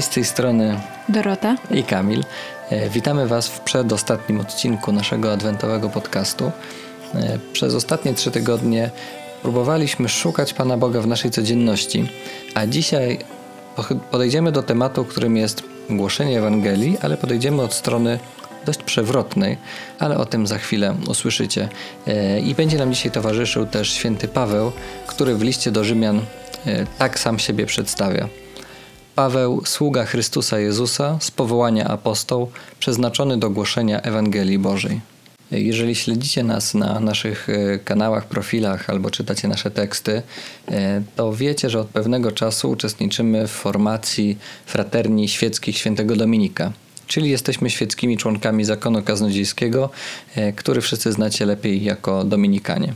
Z tej strony Dorota i Kamil. E, witamy Was w przedostatnim odcinku naszego adwentowego podcastu. E, przez ostatnie trzy tygodnie próbowaliśmy szukać Pana Boga w naszej codzienności, a dzisiaj podejdziemy do tematu, którym jest głoszenie Ewangelii, ale podejdziemy od strony dość przewrotnej, ale o tym za chwilę usłyszycie. E, I będzie nam dzisiaj towarzyszył też święty Paweł, który w liście do Rzymian tak sam siebie przedstawia. Paweł, sługa Chrystusa Jezusa, z powołania apostoł, przeznaczony do głoszenia Ewangelii Bożej. Jeżeli śledzicie nas na naszych e, kanałach, profilach albo czytacie nasze teksty, e, to wiecie, że od pewnego czasu uczestniczymy w formacji fraterni świeckich świętego Dominika, czyli jesteśmy świeckimi członkami zakonu kaznodziejskiego, e, który wszyscy znacie lepiej jako Dominikanie.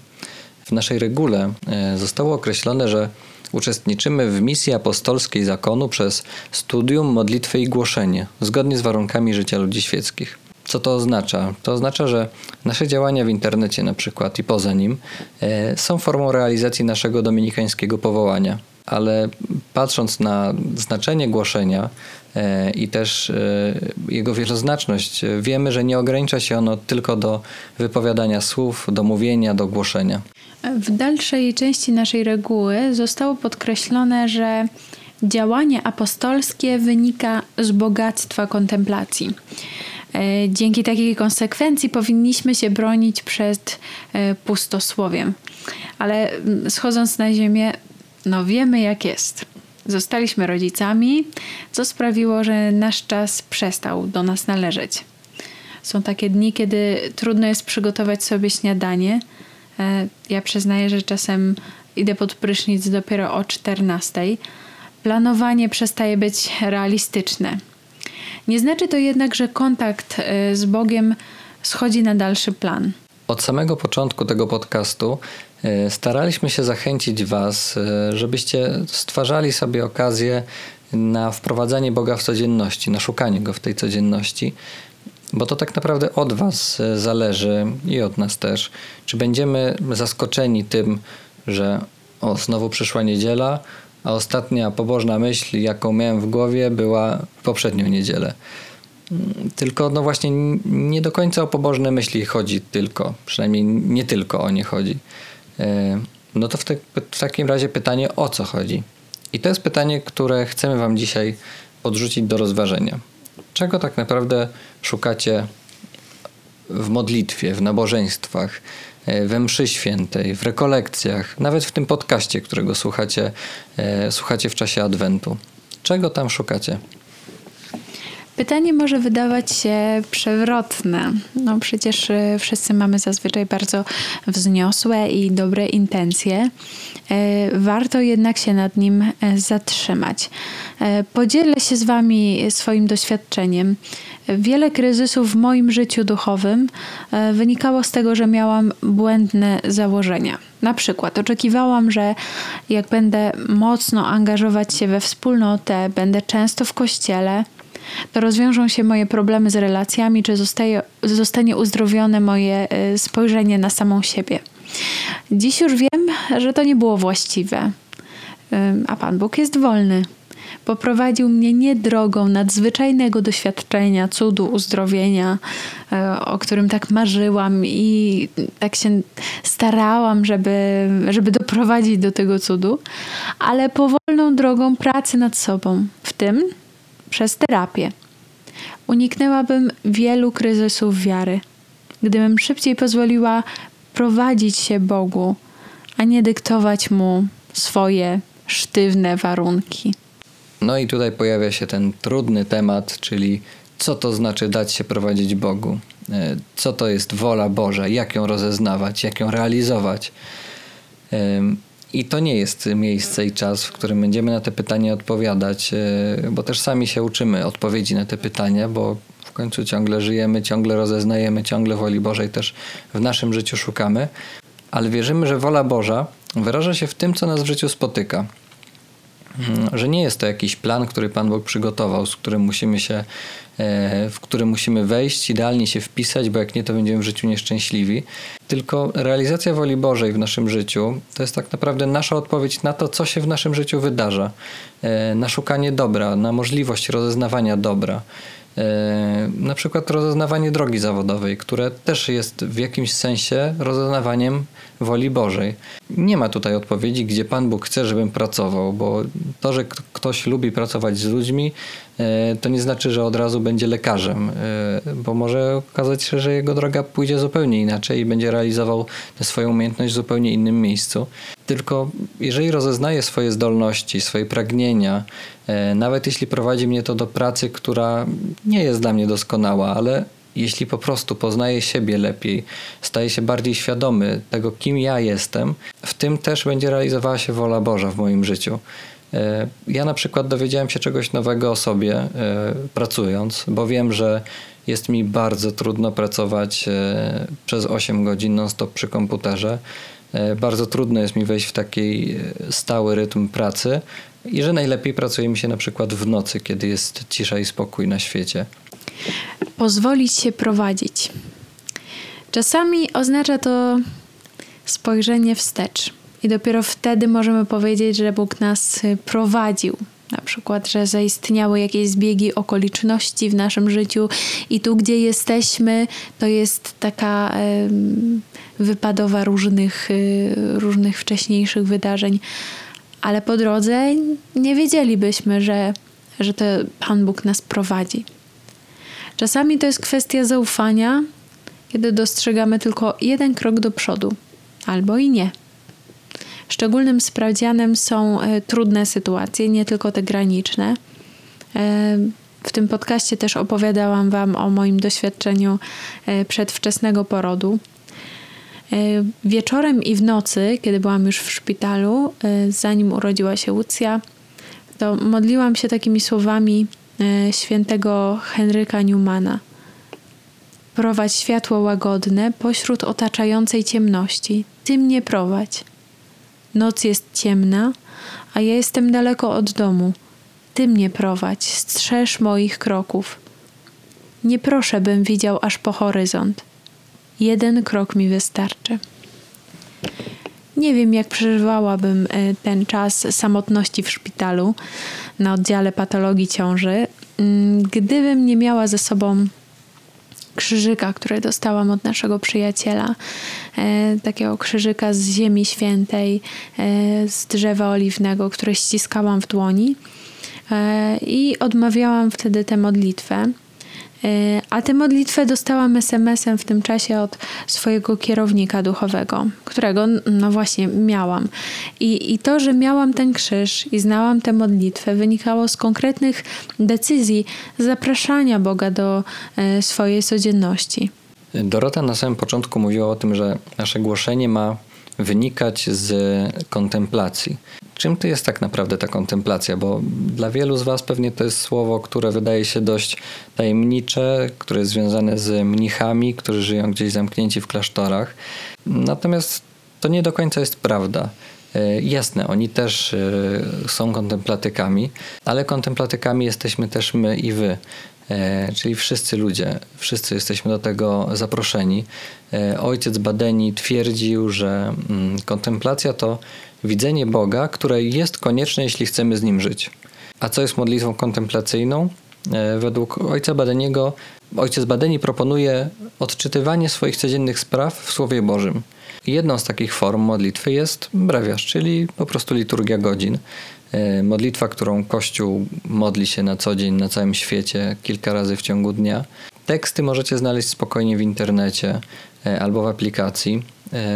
W naszej regule zostało określone, że Uczestniczymy w misji apostolskiej zakonu przez studium, modlitwę i głoszenie, zgodnie z warunkami życia ludzi świeckich. Co to oznacza? To oznacza, że nasze działania w internecie na przykład i poza nim e, są formą realizacji naszego dominikańskiego powołania. Ale patrząc na znaczenie głoszenia e, i też e, jego wieloznaczność, wiemy, że nie ogranicza się ono tylko do wypowiadania słów, do mówienia, do głoszenia. W dalszej części naszej reguły zostało podkreślone, że działanie apostolskie wynika z bogactwa kontemplacji. E, dzięki takiej konsekwencji powinniśmy się bronić przed e, pustosłowiem. Ale mm, schodząc na ziemię, no wiemy jak jest. Zostaliśmy rodzicami, co sprawiło, że nasz czas przestał do nas należeć. Są takie dni, kiedy trudno jest przygotować sobie śniadanie – ja przyznaję, że czasem idę pod prysznic dopiero o 14. Planowanie przestaje być realistyczne. Nie znaczy to jednak, że kontakt e, z Bogiem schodzi na dalszy plan. Od samego początku tego podcastu e, staraliśmy się zachęcić Was, żebyście stwarzali sobie okazję na wprowadzanie Boga w codzienności, na szukanie Go w tej codzienności, bo to tak naprawdę od Was e, zależy i od nas też, czy będziemy zaskoczeni tym, że o, znowu przyszła niedziela, a ostatnia pobożna myśl, jaką miałem w głowie, była w poprzednią niedzielę. Mm, tylko, no właśnie, nie do końca o pobożne myśli chodzi tylko, przynajmniej nie tylko o nie chodzi. E, no to w, te, w takim razie pytanie, o co chodzi? I to jest pytanie, które chcemy Wam dzisiaj podrzucić do rozważenia. Czego tak naprawdę szukacie w modlitwie, w nabożeństwach, e, we mszy świętej, w rekolekcjach, nawet w tym podcaście, którego słuchacie, e, słuchacie w czasie Adwentu? Czego tam szukacie? Pytanie może wydawać się przewrotne. No przecież wszyscy mamy zazwyczaj bardzo wzniosłe i dobre intencje. Y, warto jednak się nad nim y, zatrzymać. Podzielę się z Wami swoim doświadczeniem. Wiele kryzysów w moim życiu duchowym wynikało z tego, że miałam błędne założenia. Na przykład oczekiwałam, że jak będę mocno angażować się we wspólnotę, będę często w kościele, to rozwiążą się moje problemy z relacjami, czy zostaje, zostanie uzdrowione moje spojrzenie na samą siebie. Dziś już wiem, że to nie było właściwe, a Pan Bóg jest wolny. Poprowadził mnie nie drogą nadzwyczajnego doświadczenia, cudu, uzdrowienia, y, o którym tak marzyłam i tak się starałam, żeby, żeby doprowadzić do tego cudu, ale powolną drogą pracy nad sobą, w tym przez terapię. Uniknęłabym wielu kryzysów wiary, gdybym szybciej pozwoliła prowadzić się Bogu, a nie dyktować mu swoje sztywne warunki. No i tutaj pojawia się ten trudny temat, czyli co to znaczy dać się prowadzić Bogu? E, co to jest wola Boża? Jak ją rozeznawać? Jak ją realizować? I to nie jest miejsce i czas, w którym będziemy na te pytania odpowiadać, e, bo też sami się uczymy odpowiedzi na te pytania, bo końcu ciągle żyjemy, ciągle rozeznajemy, ciągle woli Bożej też w naszym życiu szukamy, ale wierzymy, że wola Boża wyraża się w tym, co nas w życiu spotyka. mm, że nie jest to jakiś plan, który Pan Bóg przygotował, z którym musimy się, e, w który musimy wejść, idealnie się wpisać, bo jak nie, to będziemy w życiu nieszczęśliwi. Tylko realizacja woli Bożej w naszym życiu to jest tak naprawdę nasza odpowiedź na to, co się w naszym życiu wydarza, e, na szukanie dobra, na możliwość rozeznawania dobra. E, na przykład rozeznawanie drogi zawodowej, które też jest w jakimś sensie rozeznawaniem woli Bożej. Nie ma tutaj odpowiedzi, gdzie Pan Bóg chce, żebym pracował, bo to, że ktoś lubi pracować z ludźmi, e, to nie znaczy, że od razu będzie lekarzem, e, bo może okazać się, że jego droga pójdzie zupełnie inaczej i będzie realizował tę swoją umiejętność w zupełnie innym miejscu. Tylko jeżeli rozeznaję swoje zdolności, swoje pragnienia, e, nawet jeśli prowadzi mnie to do pracy, która nie jest dla mnie doskonała, ale jeśli po prostu poznaję siebie lepiej, staję się bardziej świadomy tego, kim ja jestem, w tym też będzie realizowała się wola Boża w moim życiu. E, ja na przykład dowiedziałem się czegoś nowego o sobie e, pracując, bo wiem, że jest mi bardzo trudno pracować przez 8 godzin non-stop przy komputerze. E, bardzo trudno jest mi wejść w taki e, stały rytm pracy i że najlepiej pracuje mi się na przykład w nocy, kiedy jest cisza i spokój na świecie. Pozwolić się prowadzić. Czasami oznacza to spojrzenie wstecz. I dopiero wtedy możemy powiedzieć, że Bóg nas prowadził. Na przykład, że zaistniały jakieś zbiegi okoliczności w naszym życiu, i tu, gdzie jesteśmy, to jest taka wypadowa różnych, y, różnych wcześniejszych wydarzeń, ale po drodze nie wiedzielibyśmy, że, że to Pan Bóg nas prowadzi. Czasami to jest kwestia zaufania, kiedy dostrzegamy tylko jeden krok do przodu, albo i nie. Szczególnym sprawdzianem są e, trudne sytuacje, nie tylko te graniczne. E, w tym podcaście też opowiadałam Wam o moim doświadczeniu e, przedwczesnego porodu. Wieczorem i w nocy, kiedy byłam już w szpitalu, zanim urodziła się Lucja, to modliłam się takimi słowami świętego Henryka Newmana. Prowadź światło łagodne pośród otaczającej ciemności. Ty mnie prowadź. Noc jest ciemna, a ja jestem daleko od domu. Ty mnie prowadź, strzeż moich kroków. Nie proszę, bym widział aż po horyzont Jeden krok mi wystarczy. Nie wiem, jak przeżywałabym e, ten czas samotności w szpitalu na oddziale patologii ciąży, mm, gdybym nie miała ze sobą krzyżyka, który dostałam od naszego przyjaciela, e, takiego krzyżyka z Ziemi Świętej, e, z drzewa oliwnego, które ściskałam w dłoni. I odmawiałam wtedy tę modlitwę. E, a tę modlitwę dostałam SMS-em w tym czasie od swojego kierownika duchowego, którego no właśnie miałam. I, I to, że miałam ten krzyż i znałam tę modlitwę, wynikało z konkretnych decyzji zapraszania Boga do e, swojej codzienności. Dorota na samym początku mówiła o tym, że nasze głoszenie ma wynikać z kontemplacji. Czym to jest tak naprawdę ta kontemplacja? Bo dla wielu z Was pewnie to jest słowo, które wydaje się dość tajemnicze, które jest związane z mnichami, którzy żyją gdzieś zamknięci w klasztorach. Natomiast to nie do końca jest prawda. E, jasne, oni też e, są kontemplatykami, ale kontemplatykami jesteśmy też my i wy. E, czyli wszyscy ludzie, wszyscy jesteśmy do tego zaproszeni. Ojciec Badeni twierdził, że mm, kontemplacja to widzenie Boga, które jest konieczne, jeśli chcemy z Nim żyć. A co jest modlitwą kontemplacyjną? E, według ojca Badeniego, ojciec Badeni proponuje odczytywanie swoich codziennych spraw w Słowie Bożym. Jedną z takich form modlitwy jest brewiarz, czyli po prostu liturgia godzin. E, modlitwa, którą Kościół modli się na co dzień na całym świecie kilka razy w ciągu dnia. Teksty możecie znaleźć spokojnie w internecie e, albo w aplikacji.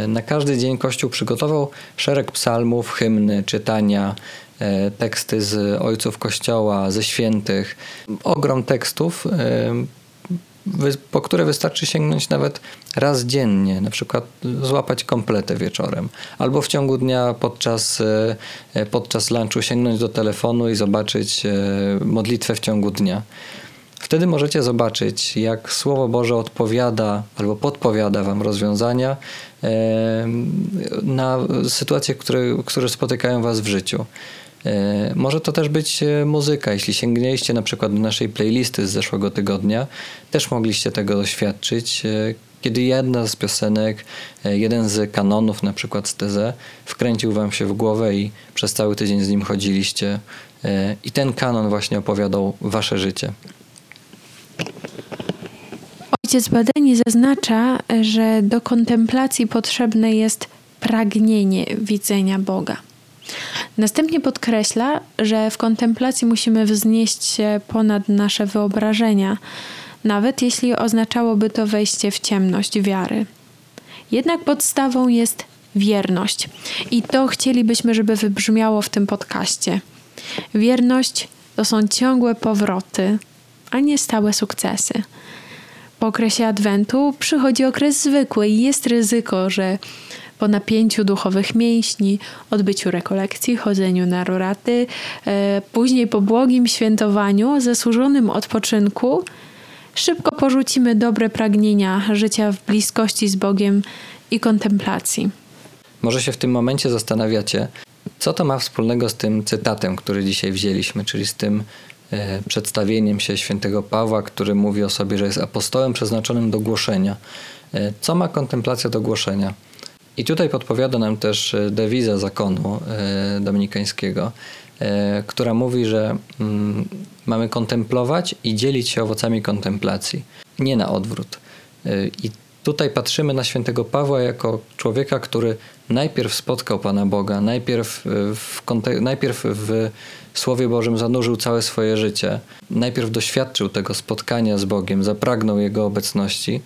Na każdy dzień Kościół przygotował szereg psalmów, hymny, czytania, teksty z ojców Kościoła, ze świętych. Ogrom tekstów, po które wystarczy sięgnąć nawet raz dziennie, na przykład złapać kompletę wieczorem, albo w ciągu dnia podczas, podczas lunchu sięgnąć do telefonu i zobaczyć modlitwę w ciągu dnia. Wtedy możecie zobaczyć, jak Słowo Boże odpowiada albo podpowiada Wam rozwiązania na sytuacje, które, które spotykają Was w życiu. Może to też być muzyka. Jeśli sięgnęliście na przykład do naszej playlisty z zeszłego tygodnia, też mogliście tego doświadczyć, kiedy jedna z piosenek, jeden z kanonów, na przykład z Teze, wkręcił wam się w głowę i przez cały tydzień z nim chodziliście. I ten kanon właśnie opowiadał wasze życie. Ojciec Badeni zaznacza, że do kontemplacji potrzebne jest pragnienie widzenia Boga. Następnie podkreśla, że w kontemplacji musimy wznieść się ponad nasze wyobrażenia, nawet jeśli oznaczałoby to wejście w ciemność wiary. Jednak podstawą jest wierność. I to chcielibyśmy, żeby wybrzmiało w tym podcaście. Wierność to są ciągłe powroty, a nie stałe sukcesy. Po okresie Adwentu przychodzi okres zwykły i jest ryzyko, że po napięciu duchowych mięśni, odbyciu rekolekcji, chodzeniu na roraty, e, później po błogim świętowaniu, zasłużonym odpoczynku, szybko porzucimy dobre pragnienia życia w bliskości z Bogiem i kontemplacji. Może się w tym momencie zastanawiacie, co to ma wspólnego z tym cytatem, który dzisiaj wzięliśmy, czyli z tym E, przedstawieniem się świętego Pawła, który mówi o sobie, że jest apostołem przeznaczonym do głoszenia. E, co ma kontemplacja do głoszenia? I tutaj podpowiada nam też e, dewiza zakonu dominikańskiego, która mówi, że mm, mamy kontemplować i dzielić się owocami kontemplacji, nie na odwrót. I tutaj patrzymy na świętego Pawła jako człowieka, który najpierw spotkał Pana Boga, najpierw w, najpierw w Słowie Bożym zanurzył całe swoje życie. Najpierw doświadczył tego spotkania z Bogiem, zapragnął Jego obecności, e,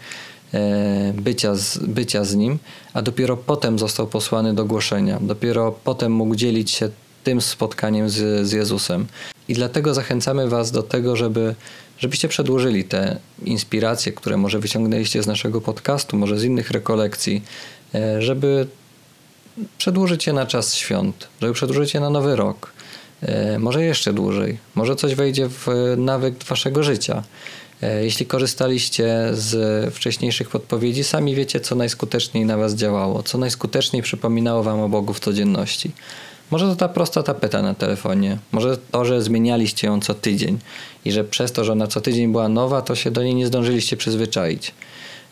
bycia z, bycia z Nim, a dopiero potem został posłany do głoszenia. Dopiero potem mógł dzielić się tym spotkaniem z, z Jezusem. I dlatego zachęcamy Was do tego, żeby, żebyście przedłużyli te inspiracje, które może wyciągnęliście z naszego podcastu, może z innych rekolekcji, e, żeby przedłużyć je na czas świąt, żeby przedłużyć je na nowy rok, e, może jeszcze dłużej, może coś wejdzie w nawyk waszego życia. E, jeśli korzystaliście z wcześniejszych podpowiedzi, sami wiecie, co najskuteczniej na Was działało, co najskuteczniej przypominało Wam o Bogu w codzienności. Może to ta prosta tapeta na telefonie, może to, że zmienialiście ją co tydzień i że przez to, że ona co tydzień była nowa, to się do niej nie zdążyliście przyzwyczaić.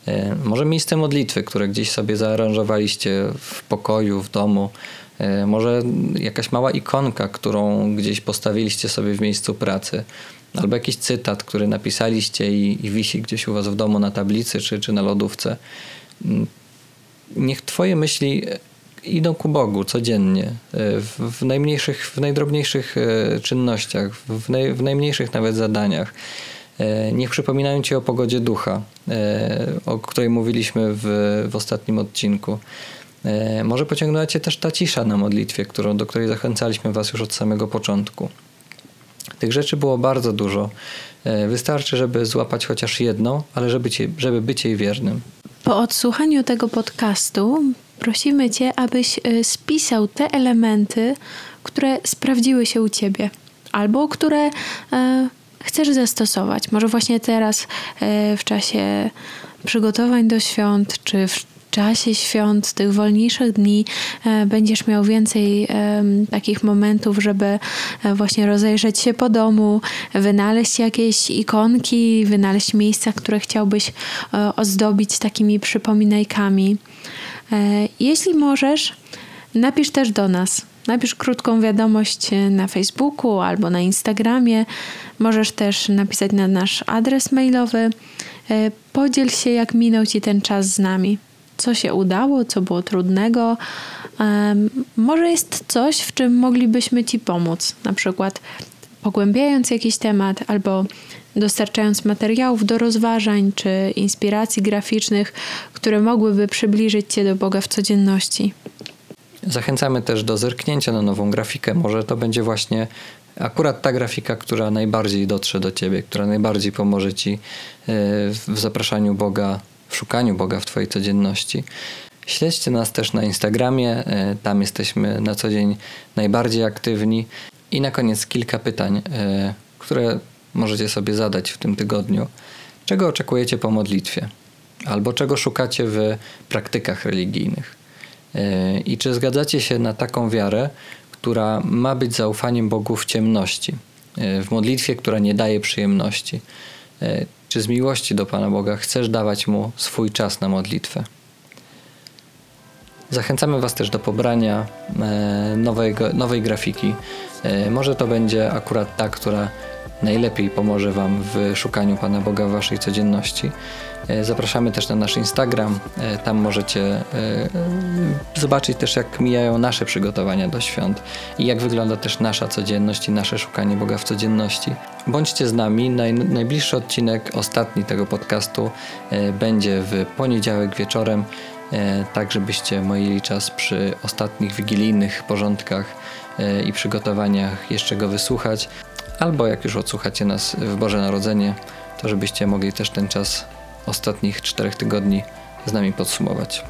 E, może miejsce modlitwy, które gdzieś sobie zaaranżowaliście w pokoju, w domu. E, może jakaś mała ikonka, którą gdzieś postawiliście sobie w miejscu pracy. Albo jakiś cytat, który napisaliście i, i wisi gdzieś u was w domu na tablicy czy, czy na lodówce. Niech Twoje myśli idą ku Bogu codziennie, e, w, w najmniejszych, w najdrobniejszych czynnościach, w, naj, w najmniejszych nawet zadaniach. E, niech przypominają Ci o pogodzie ducha, e, o której mówiliśmy w, w ostatnim odcinku. E, może pociągnęła Cię też ta cisza na modlitwie, którą, do której zachęcaliśmy Was już od samego początku. Tych rzeczy było bardzo dużo. Wystarczy, żeby złapać chociaż jedną, ale żeby, cię, żeby być jej wiernym. Po odsłuchaniu tego podcastu prosimy Cię, abyś spisał te elementy, które sprawdziły się u Ciebie, albo które chcesz zastosować. Może właśnie teraz e, w czasie przygotowań do świąt, czy w czasie świąt, tych wolniejszych dni e, będziesz miał więcej takich momentów, żeby e, właśnie rozejrzeć się po domu, wynaleźć jakieś ikonki, wynaleźć miejsca, które chciałbyś ozdobić takimi przypominajkami. Jeśli możesz, napisz też do nas Napisz krótką wiadomość na Facebooku albo na Instagramie. Możesz też napisać na nasz adres mailowy. E, podziel się, jak minął Ci ten czas z nami. Co się udało, co było trudnego. Może jest coś, w czym moglibyśmy Ci pomóc, na przykład pogłębiając jakiś temat albo dostarczając materiałów do rozważań czy inspiracji graficznych, które mogłyby przybliżyć Cię do Boga w codzienności. Zachęcamy też do zerknięcia na nową grafikę. Może to będzie właśnie akurat ta grafika, która najbardziej dotrze do ciebie, która najbardziej pomoże ci e, w zapraszaniu Boga, w szukaniu Boga w twojej codzienności. Śledźcie nas też na Instagramie, e, tam jesteśmy na co dzień najbardziej aktywni. I na koniec kilka pytań, e, które możecie sobie zadać w tym tygodniu. Czego oczekujecie po modlitwie? Albo czego szukacie w praktykach religijnych? I czy zgadzacie się na taką wiarę, która ma być zaufaniem Bogu w ciemności, w modlitwie, która nie daje przyjemności. Czy z miłości do Pana Boga chcesz dawać Mu swój czas na modlitwę? Zachęcamy Was też do pobrania nowej, nowej grafiki. Może to będzie akurat ta, która najlepiej pomoże Wam w szukaniu Pana Boga w Waszej codzienności. E, zapraszamy też na nasz Instagram. E, tam możecie e, zobaczyć też, jak mijają nasze przygotowania do świąt i jak wygląda też nasza codzienność i nasze szukanie Boga w codzienności. Bądźcie z nami. Naj, najbliższy odcinek, ostatni tego podcastu, będzie w poniedziałek wieczorem, tak żebyście mieli czas przy ostatnich wigilijnych porządkach i przygotowaniach jeszcze go wysłuchać albo jak już odsłuchacie nas w Boże Narodzenie, to żebyście mogli też ten czas ostatnich czterech tygodni z nami podsumować.